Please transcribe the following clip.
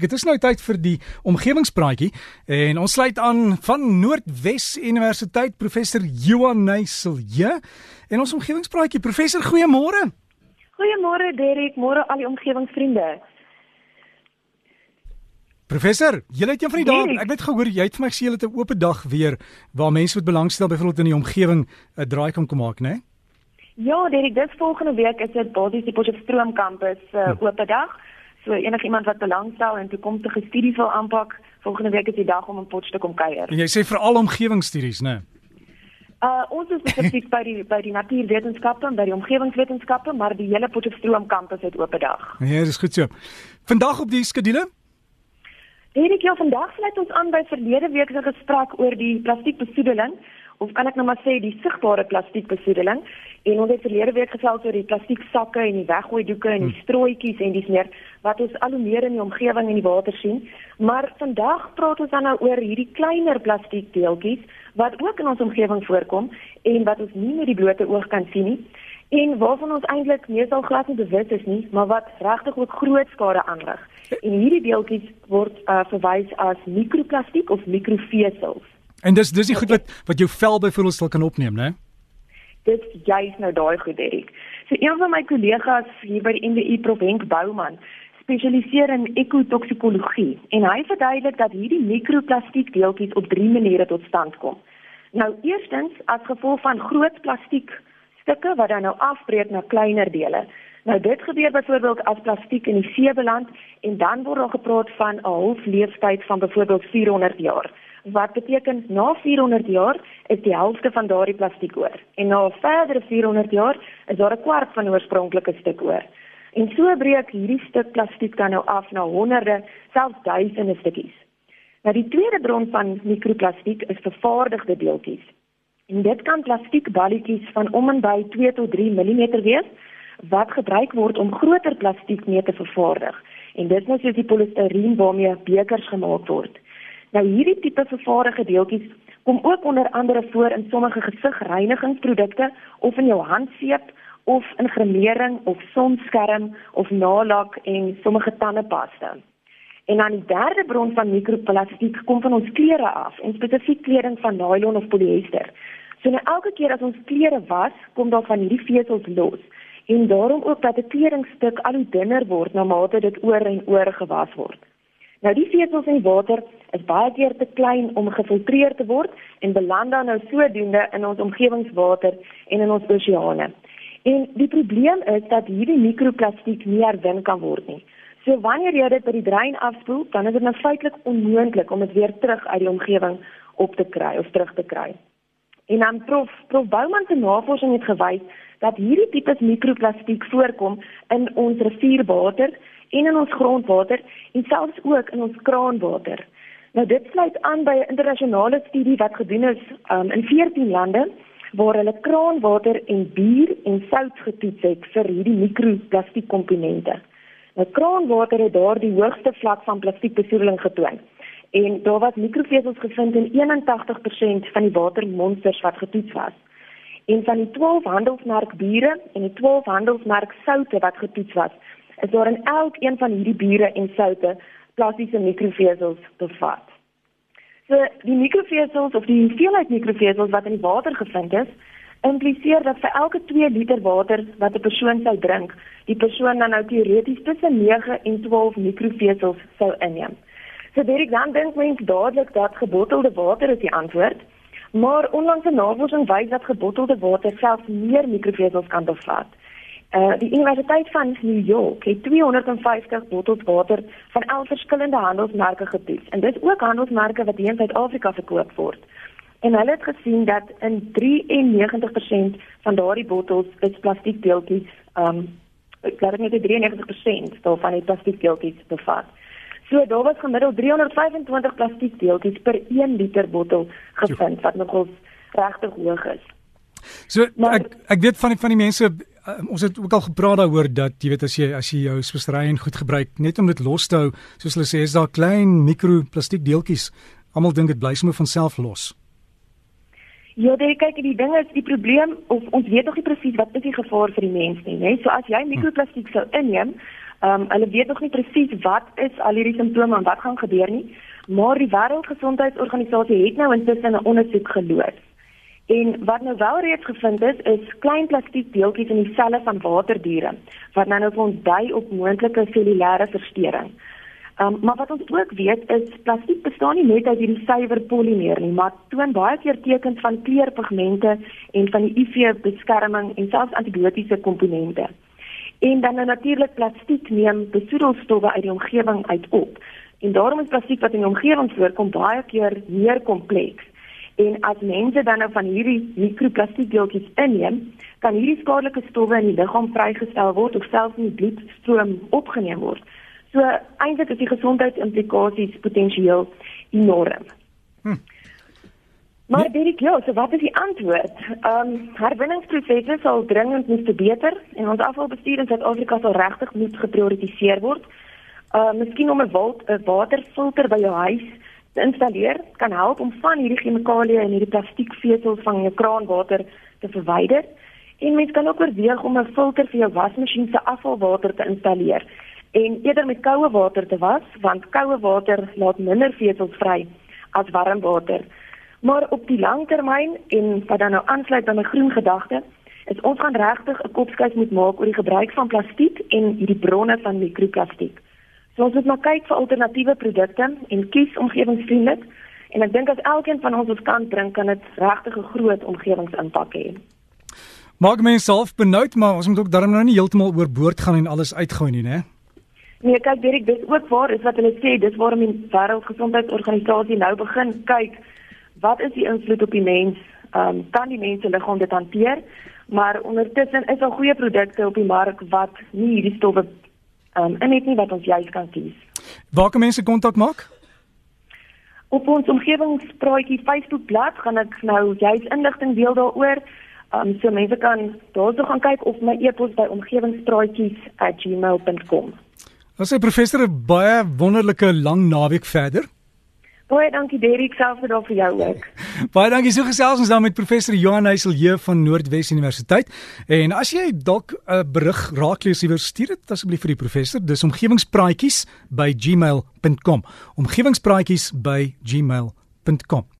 Dit is nou tyd vir die omgewingspraatjie en ons sluit aan van Noordwes Universiteit professor Johan Nysel. En ons omgewingspraatjie professor goeiemôre. Goeiemôre Derek, môre al die omgewingsvriende. Professor, jy het een van die dae, ek het gehoor jy het vir my gesê jy het 'n oop dag weer waar mense wat belangstel byvoorbeeld in die omgewing 'n draai kan kom maak, né? Nee? Ja, Derek, dis volgende week is dit basies die Potchefstroom kampus uh, hm. oop dag. So enigiemand wat belangstel en toekomstige studies wil aanpak, volgende week is die dag om in Potchefstroom te kom kuier. En jy sê veral omgewingsstudies, né? Uh ons is spesifiek by die by die natuurwetenskappe en by die omgewingswetenskappe, maar die hele Potchefstroom kampus het oop dag. Ja, dis goed so. Vandag op die skedule? Erik, ja, vandag sluit ons aan by verlede week se gesprek oor die plastiekbesoedeling of kan ek nou maar sê die sigbare plastiekbesoedeling en ons het verlede week gesels oor die plastieksakke en die weggooi doeke en die hmm. strooitjies en dis meer wat ons al hoe meer in die omgewing en die water sien. Maar vandag praat ons dan nou oor hierdie kleiner plastiekdeeltjies wat ook in ons omgewing voorkom en wat ons nie met die blote oog kan sien nie. En waarvan ons eintlik meestal glad nie bewus is nie maar wat regtig ook groot skade aanrig. En hierdie deeltjies word uh, verwys as mikroplastiek of mikrofesels En dis dis die goed wat wat jou vel byvoorbeeld sal kan opneem, né? Dit juis nou daai goed, Erik. So een van my kollegas hier by die NWU Provenk Bouman spesialiseer in ekotoksikologie en hy verduidelik dat hierdie mikroplastiek deeltjies op drie maniere tot stand kom. Nou eerstens as gevolg van groot plastiek stukke wat dan nou afbreek na kleiner dele. Nou dit gebeur byvoorbeeld as plastiek in die see beland en dan word daar gepraat van 'n halfleeftyd van byvoorbeeld 400 jaar wat beteken na 400 jaar is die helfte van daardie plastiek oor en na 'n verdere 400 jaar is daar 'n kwart van oorspronklike stuk oor. En so breek hierdie stuk plastiek dan nou af na honderde, selfs duisende stukkies. Nou die tweede bron van mikroplastiek is vervaardigde deeltjies. En dit kan plastiekballetjies van om en by 2 tot 3 mm wees wat gebruik word om groter plastiek mee te vervaardig. En dit is nou soos die polistireen waarmee bekers gemaak word. Nou hierdie tipe vervaardigde deeltjies kom ook onder andere voor in sommige gesigreinigingsprodukte of in jou handseep of in gremering of sonskerm of nalak en sommige tandepasta. En dan die derde bron van mikroplastiek kom van ons klere af, en spesifiek kleding van nylon of polyester. So nou elke keer as ons klere was, kom daar van hierdie vesels los. En daarom ook dat 'n kledingstuk al hoe dunner word na mate dit oor en oor gewas word. Nou die vesels in die water is baie keer te klein om gefiltreer te word en beland dan nou sodoende in ons omgewingswater en in ons oseane. En die probleem is dat hierdie mikroplastiek nie herwin kan word nie. So wanneer jy dit by die drein afspoel, dan is dit nou feitelik onmoontlik om dit weer terug uit die omgewing op te kry of terug te kry. En dan prof prof Bouman se navorsing het gewys dat hierdie tipe mikroplastiek voorkom in ons rivierwater en in ons grondwater en selfs ook in ons kraanwater. Nou dit sluit aan by 'n internasionale studie wat gedoen is um, in 14 lande waar hulle kraanwater en bier en sout getoets het vir hierdie mikroplastiekkomponente. Nou kraanwater het daar die hoogste vlak van plastiekbesoedeling getoon. En daar was mikrofesels gevind in 81% van die watermonsters wat getoets was. En van die 12 handelsmerk biere en die 12 handelsmerk soutte wat getoets was, is daar in elkeen van hierdie biere en soutte plastiese mikrofesels bevat. So die mikrofesels of die hoeveelheid mikrofesels wat in die water gevind is, impliseer dat vir elke 2 liter water wat 'n persoon sou drink, die persoon dan nou teoreties tussen 9 en 12 mikrofesels sou inneem. So dit dan dink mense dadelik dat gebottelde water is die antwoord. Maar onlangse navorsing wys dat gebottelde water selfs meer mikrofesels kan bevat. Uh die Universiteit van New York het 250 bottels water van 11 verskillende handelsmerke getoets. En dit is ook handelsmerke wat hier in Suid-Afrika verkoop word. En hulle het gesien dat in 93% van daardie bottels is plastiekdeeltjies um ek dink net 93% daarvan het plastiekdeeltjies bevat. So daar was gemiddeld 325 plastiekdeeltjies per 1 liter bottel gevind wat nogals regtig hoog is. So maar, ek ek weet van die, van die mense uh, ons het ook al gepraat daaroor dat jy weet as jy as jy jou spesery en goed gebruik net om dit los te hou, soos hulle sê, is daar klein mikroplastiek deeltjies. Almal dink dit bly sommer van self los. Ja, dit kyk die ding is die probleem of ons weet nog nie presies wat is die gevaar vir die mens nie, né? So as jy mikroplastiek sou inneem, Ehm um, hulle weet nog nie presies wat is al hierdie simptome en wat gaan gebeur nie, maar die Wêreldgesondheidsorganisasie het nou intussen 'n ondersoek geloods. En wat nou wel reeds gevind is, is klein plastiek deeltjies in die selle van waterdiere wat nou nou vir ons dui op moontlike cellulêre verstoring. Um, maar wat ons ook weet is plastiek bestaan nie net uit hierdie suiwer polimeer nie, maar toon baie keer tekens van kleurpigmente en van die UV-beskerming en selfs antibiotiese komponente. En dan nou natuurlik plastiek neem besoedelstowwe uit die omgewing uit op. En daarom is plastiek wat in die omgewing voorkom baie keer meer kompleks. En as mense dan nou van hierdie mikroplastiekdeeltjies inneem, kan hierdie skadelike stowwe in die liggaam vrygestel word of selfs in die bloedstroom opgeneem word. So eintlik is die gesondheidsimplikasies potensieel enorm. Hm. Maar is ja, so wat is die antwoord? Ehm um, herwinningsprosesse sal dringend moet verbeter en ons afvalbestuur in Suid-Afrika sal regtig moet geprioritiseer word. Ehm uh, miskien om 'n waterfilter by jou huis te installeer kan help om van hierdie chemikalieë en hierdie plastiekvesels van jou kraanwater te verwyder. En mens kan ook oorweeg om 'n filter vir jou wasmasjien se afvalwater te installeer en eerder met koue water te was want koue water laat minder vesels vry as warm water. Maar op die lang termyn en wat dan nou aansluit by my groen gedagte, is ons gaan regtig 'n kopskuif moet maak oor die gebruik van plastiek en hierdie bronne van mikroplastiek. So ons moet maar kyk vir alternatiewe produkte en kies omgewingsvriendelik en ek dink as elkeen van ons ons kant bring kan dit regtig 'n groot omgewingsimpak hê. Maak mense self benoud maar ons moet ook darm nou nie heeltemal oorboord gaan en alles uitgooi nie, né? Nee, kyk Dirk, dis ook waar is wat hulle sê, dis waarom die Wêreldgesondheidsorganisasie nou begin kyk wat is die invloed op die mens? Ehm um, kan die mense liggaam dit hanteer? Maar ondertussen is daar goeie produkte op die mark wat nie hierdie stowwe um, en net nie wat ons juis kan kies. Waar kan mense kontak maak? Op ons omgewingspraatjie Facebookblad gaan ek nou juis inligting deel daaroor. Um, so mense kan daarso gaan kyk of my e-pos by omgewingspraatjies@gmail.com. Ons sê professor baie wonderlike lang naweek verder. Baie dankie Derek selfs vir daardie vir jou ook. baie dankie so gesels ons dan met professor Johan Heiselje van Noordwes Universiteit. En as jy dalk 'n uh, berig raak lees iewers stuur dit asseblief vir die professor. Dis omgewingspraatjies by gmail.com. Omgewingspraatjies by gmail.com.